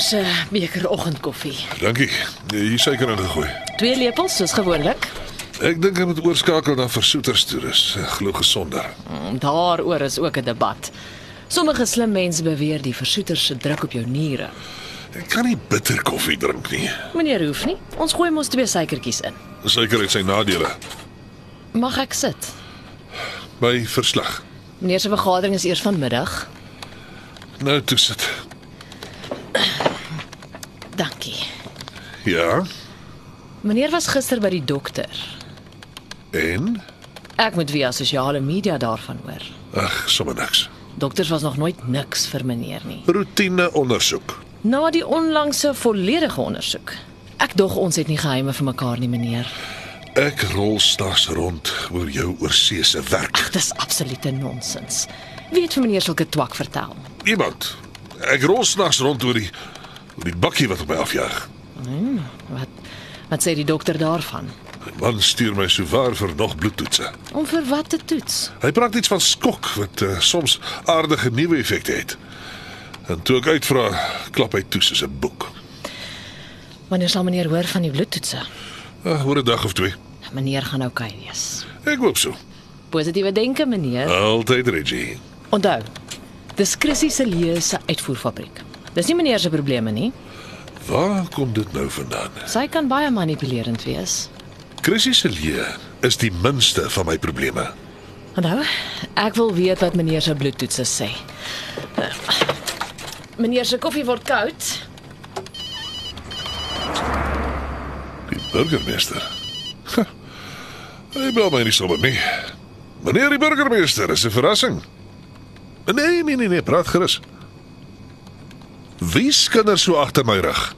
Meneer se beker oggendkoffie. Dankie. Hier suiker ingegooi. Twee lepels soos gewoonlik. Ek dink ek moet oorskakel na versoeters toe. Dis eh, glo gesonder. Mm, Daaroor is ook 'n debat. Sommige slim mense beweer die versoeters se druk op jou niere. Ek kan nie bitter koffie drink nie. Meneer hoef nie. Ons gooi mos twee suikertjies in. Suiker het sy nadele. Mag ek sit? My verslag. Meneer se vergadering is eers vanmiddag. Nou toe sit. Dankie. Ja. Meneer was gister by die dokter. En Ek moet via sosiale media daarvan hoor. ag, sommer niks. Dokters was nog nooit niks vir meneer nie. Roetine ondersoek. Na die onlangse volledige ondersoek. Ek dog ons het nie geheime vir mekaar nie, meneer. Ek rol stags rond oor jou oorseese werk. Ag, dis absolute nonsens. Wie het vir meneer sulke twak vertel? Iemand. Ek rol snags rond oor die oor die bakkie wat op my afjaag. Wat wat sê die dokter daarvan? My man stuur my sowaar vir nog bloedtoetse. Om vir wat te toets? Hy praat iets van skok wat uh, soms aardige nuwe effekte het. En toe ek uitvra, klap hy toe soos 'n boek. Wanneer sal meneer hoor van die bloedtoetse? Uh, oor 'n dag of twee. Meneer gaan oukei okay wees. Ek hoop so. Positiewe denke, meneer. Altyd Reggie. Onthou. Dis Chrissy se leë se uitvoerfabriek. Dis nie meneer se probleme nie. Waar kom dit nou vandaan? Sy kan baie manipulerend wees. Chrissy se leë is die minste van my probleme. Onthou, ek wil weet wat meneer se bloedtoetse sê. Meneer se koffie word koud. Die burgemeester. Ha, Hy bel my nie sommer nie. Meneer die burgemeester, is 'n verrassing. Nee, nee, nee, nee, praat gerus. Wie skinder so agter my rug?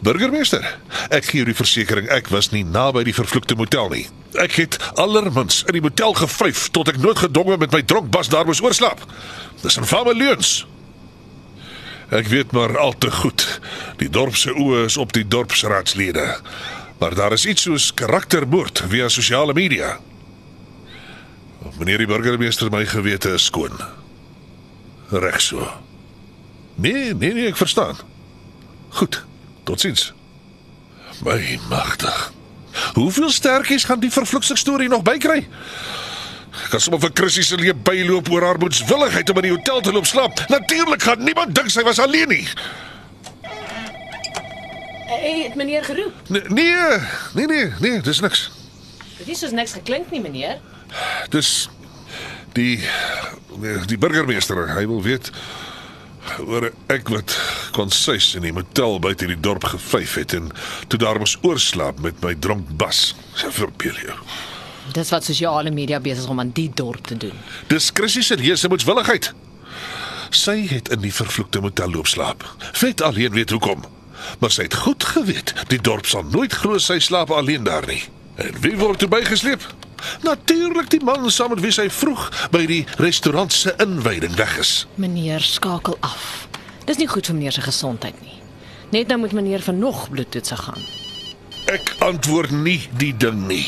Burgemeester, ek gee jou die versekering ek was nie naby die vervloekte motel nie. Ek het allermins in die motel gevryf tot ek noodgedwonge met my dronkbas daar moes oorslaap. Dis 'n fame leuns. Ek weet maar al te goed. Die dorp se oë is op die dorpsraadslede. Maar daar is iets soos karaktermoord via sosiale media. Meneer die burgemeester, my gewete is skoon. Reg so. Nee, nee, nee, ek verstaan. Goed. Totsiens. My magtig. Hoeveel sterkies gaan die vervloekste storie nog bykry? Ek kan sommer vir Chrissy se lewe byloop oor haar moedswilligheid om in die hotel te loop slaap. Natuurlik gaan niemand dink sy was alleen nie. Hey, het meneer geroep? Nee, nee, nee, nee, nee dis niks. Dit is soos niks geklink nie, meneer. Dis die die burgemeester, hy wil weet oor ek wat konsuis in die motel buite die dorp gevryf het en toe daar moes oorslaap met my dronk bas. Sy verbeel jou. Dis wat sosiale media besig is om aan die dorp te doen. Dis Chrissy se leuse moedswilligheid. Sy het in die vervloekte motel loop slaap. Vet alleen weet hoekom. Maar sy het goed geweet, die dorp sal nooit glo sy slaap alleen daar nie. En wie word toe bygesleep? Natuurlik die man saam met wie sy vroeg by die restaurant se inwyding weg is. Meneer skakel af. Dis nie goed vir meneer se gesondheid nie. Net nou moet meneer vir nog bloedtoetse gaan. Ek antwoord nie die ding nie.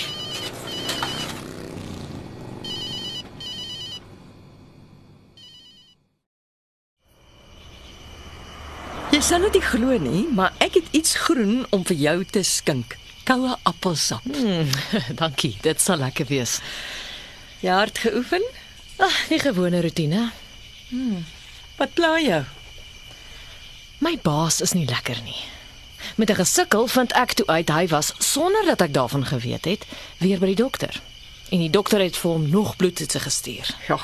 Jy sal dit nie glo nie, maar ek het iets groen om vir jou te skink. Koue appelsap. Dankie, dit sal lekker wees. Jy hard geoefen? Ag, die gewone rotine. Wat pla jou? My baas is nie lekker nie. Met 'n gesukkel vind ek toe uit hy was sonder dat ek daarvan geweet het, weer by die dokter. En die dokter het vir hom nog bloedtoetse gestuur. Ja.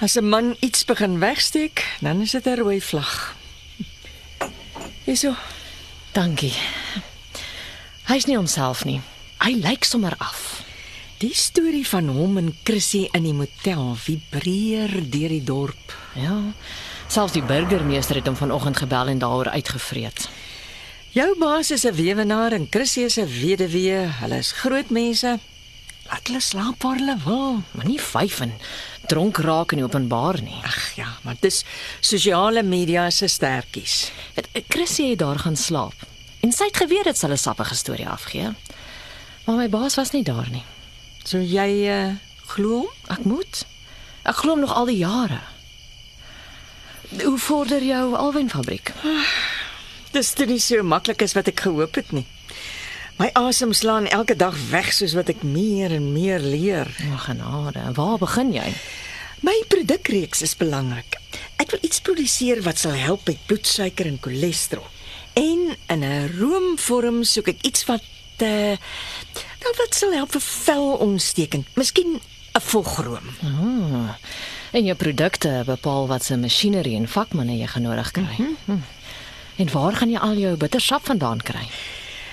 As 'n man iets begin wegsteek, dan is dit 'n rooi vlag. Hierso. Dankie. Hy's nie homself nie. Hy lyk sommer af. Die storie van hom en Chrissy in die motel vibreer deur die dorp. Ja. Selfs die burgemeester het hom vanoggend gebel en daaroor uitgevreet. Jou baas is 'n weewenaar en Chrissy is 'n weduwee. Hulle is groot mense. Laat hulle slaap waar hulle wil. Maar nie vyf en dronk raak in die openbaar nie. Ag ja, maar dis sosiale media se sterkies. Weet, Chrissy het daar gaan slaap. En sy het geweet dit sal 'n sappige storie afgee. Maar my baas was nie daar nie. So jy uh, glo hom? Ek moet. Ek glo hom nog al die jare. Hoe vorder jou alwynfabriek? Dis toe nie so maklik as wat ek gehoop het nie. My asem slaan elke dag weg soos wat ek meer en meer leer. O, genade. Waar begin jy? My produkreeks is belangrik. Ek wil iets produseer wat sal help met bloedsuiker en cholesterol. En in 'n roomvorm soek ek iets wat uh nou wat sal help vir velontsteking. Miskien 'n vogroom. Oh, en jou produkte bepaal wat se masjinerie en vakmanne jy genodig kry. Mm -hmm. En waar gaan jy al jou bittersap vandaan kry?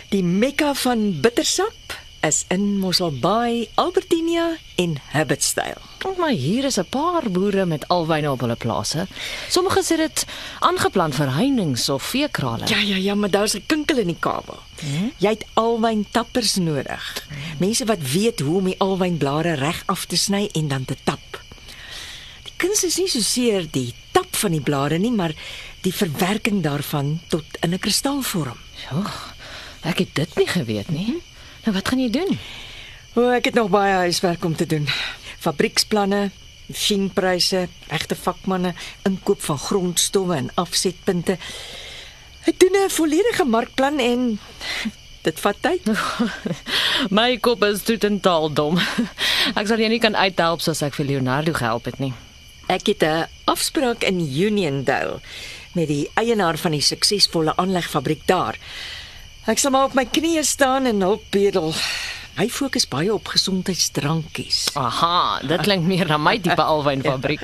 Die mekka van bittersap is in Mosselbaai, Albertinia en Hibbettstyl. Oh, maar hier is 'n paar boere met alwyne op hulle plase. Sommiges het dit aangeplant vir heininge of veekrale. Ja ja ja, maar daar's 'n kinkel in die kabel. Hmm? Jy het alwyn tappers nodig. Hmm. Mense wat weet hoe om die alwynblare reg af te sny en dan te tap. Die kuns is nie so seer die tap van die blare nie, maar die verwerking daarvan tot in 'n kristalvorm. Ja. Ek het dit nie geweet nie. Hmm? Nou wat gaan jy doen? O, ek het nog baie huiswerk om te doen. Fabrieksplanne, masjienpryse, regte vakmanne, inkoop van grondstowwe en afsetpunte. Ek doen 'n volledige markplan en dit vat tyd. My kop is totaal dom. Ek sal jou nie kan uithelp soos ek vir Leonardo gehelp het nie. Ek het 'n afspraak in Uniondale met die eienaar van die suksesvolle aanlegfabriek daar. Ek sal maar op my knieë staan en hulp bedel. Hy fokus baie op gesondheidsdrankies. Aha, dit klink meer na my tipe alwynfabriek.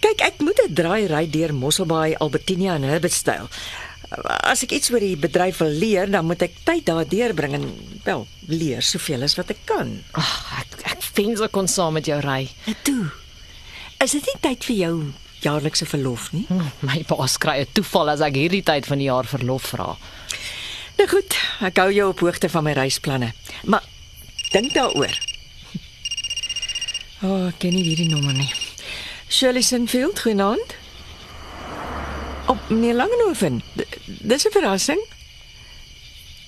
Kyk, ek moet 'n draai ry deur Mosselbaai, Albertinia en Hibbettstyl. As ek iets oor die bedryf wil leer, dan moet ek tyd daar deurbring en wel leer soveel as wat ek kan. Ag, ek ek wens ek kon saam met jou ry. Toe. Is dit nie tyd vir jou jaarlikse verlof nie? Hm, My baas kry 'n toeval as ek hierdie tyd van die jaar verlof vra. Nou goed, ek hou jou op hoogte van my reisplanne. Maar dink daaroor. O, oh, ken nie hierdie nommer nie. Shirley Sinfield, goeienaand. Op meneer Langenhoven. D- Dis 'n verrassing.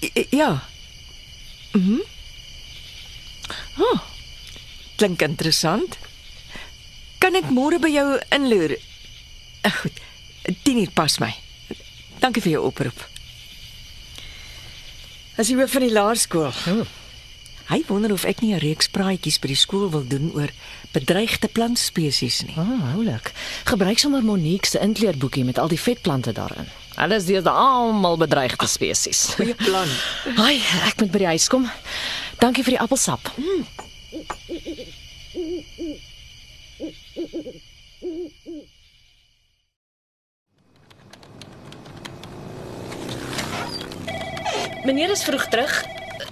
I- Ja. Mhm. Mm oh, klink interessant. Kan ek môre by jou inloer? Eh, Goed. 10 uur pas my. Dankie vir jou oproep. As jy hoof van die laerskool. Oh. Hy wonder of ek nie 'n reeks praatjies by die skool wil doen oor bedreigde plantspesies nie. Ah, oh, oulik. Gebruik sommer Monique se inkleurboekie met al die vetplante daarin. Hulle is deesdae almal bedreigde spesies. Goeie plan. Ai, ek moet by die huis kom. Dankie vir die appelsap. Meneer is vroeg terug.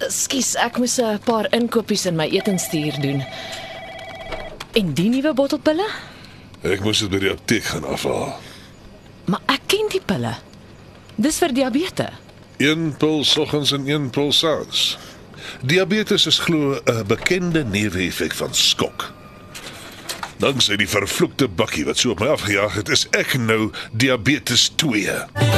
Skus, ek moes 'n paar inkopies in my etenstuur doen. En die nuwe bottelpille? Ek moes dit by die apteek gaan afhaal. Maar ek ken die pille. Dis vir diabetes. Een pil soggens en een pil saans. Diabetes is glo 'n bekende neeweffek van skok. Danksy die vervloekte bakkie wat so op my afgejaag het, is ek nou diabetes 2.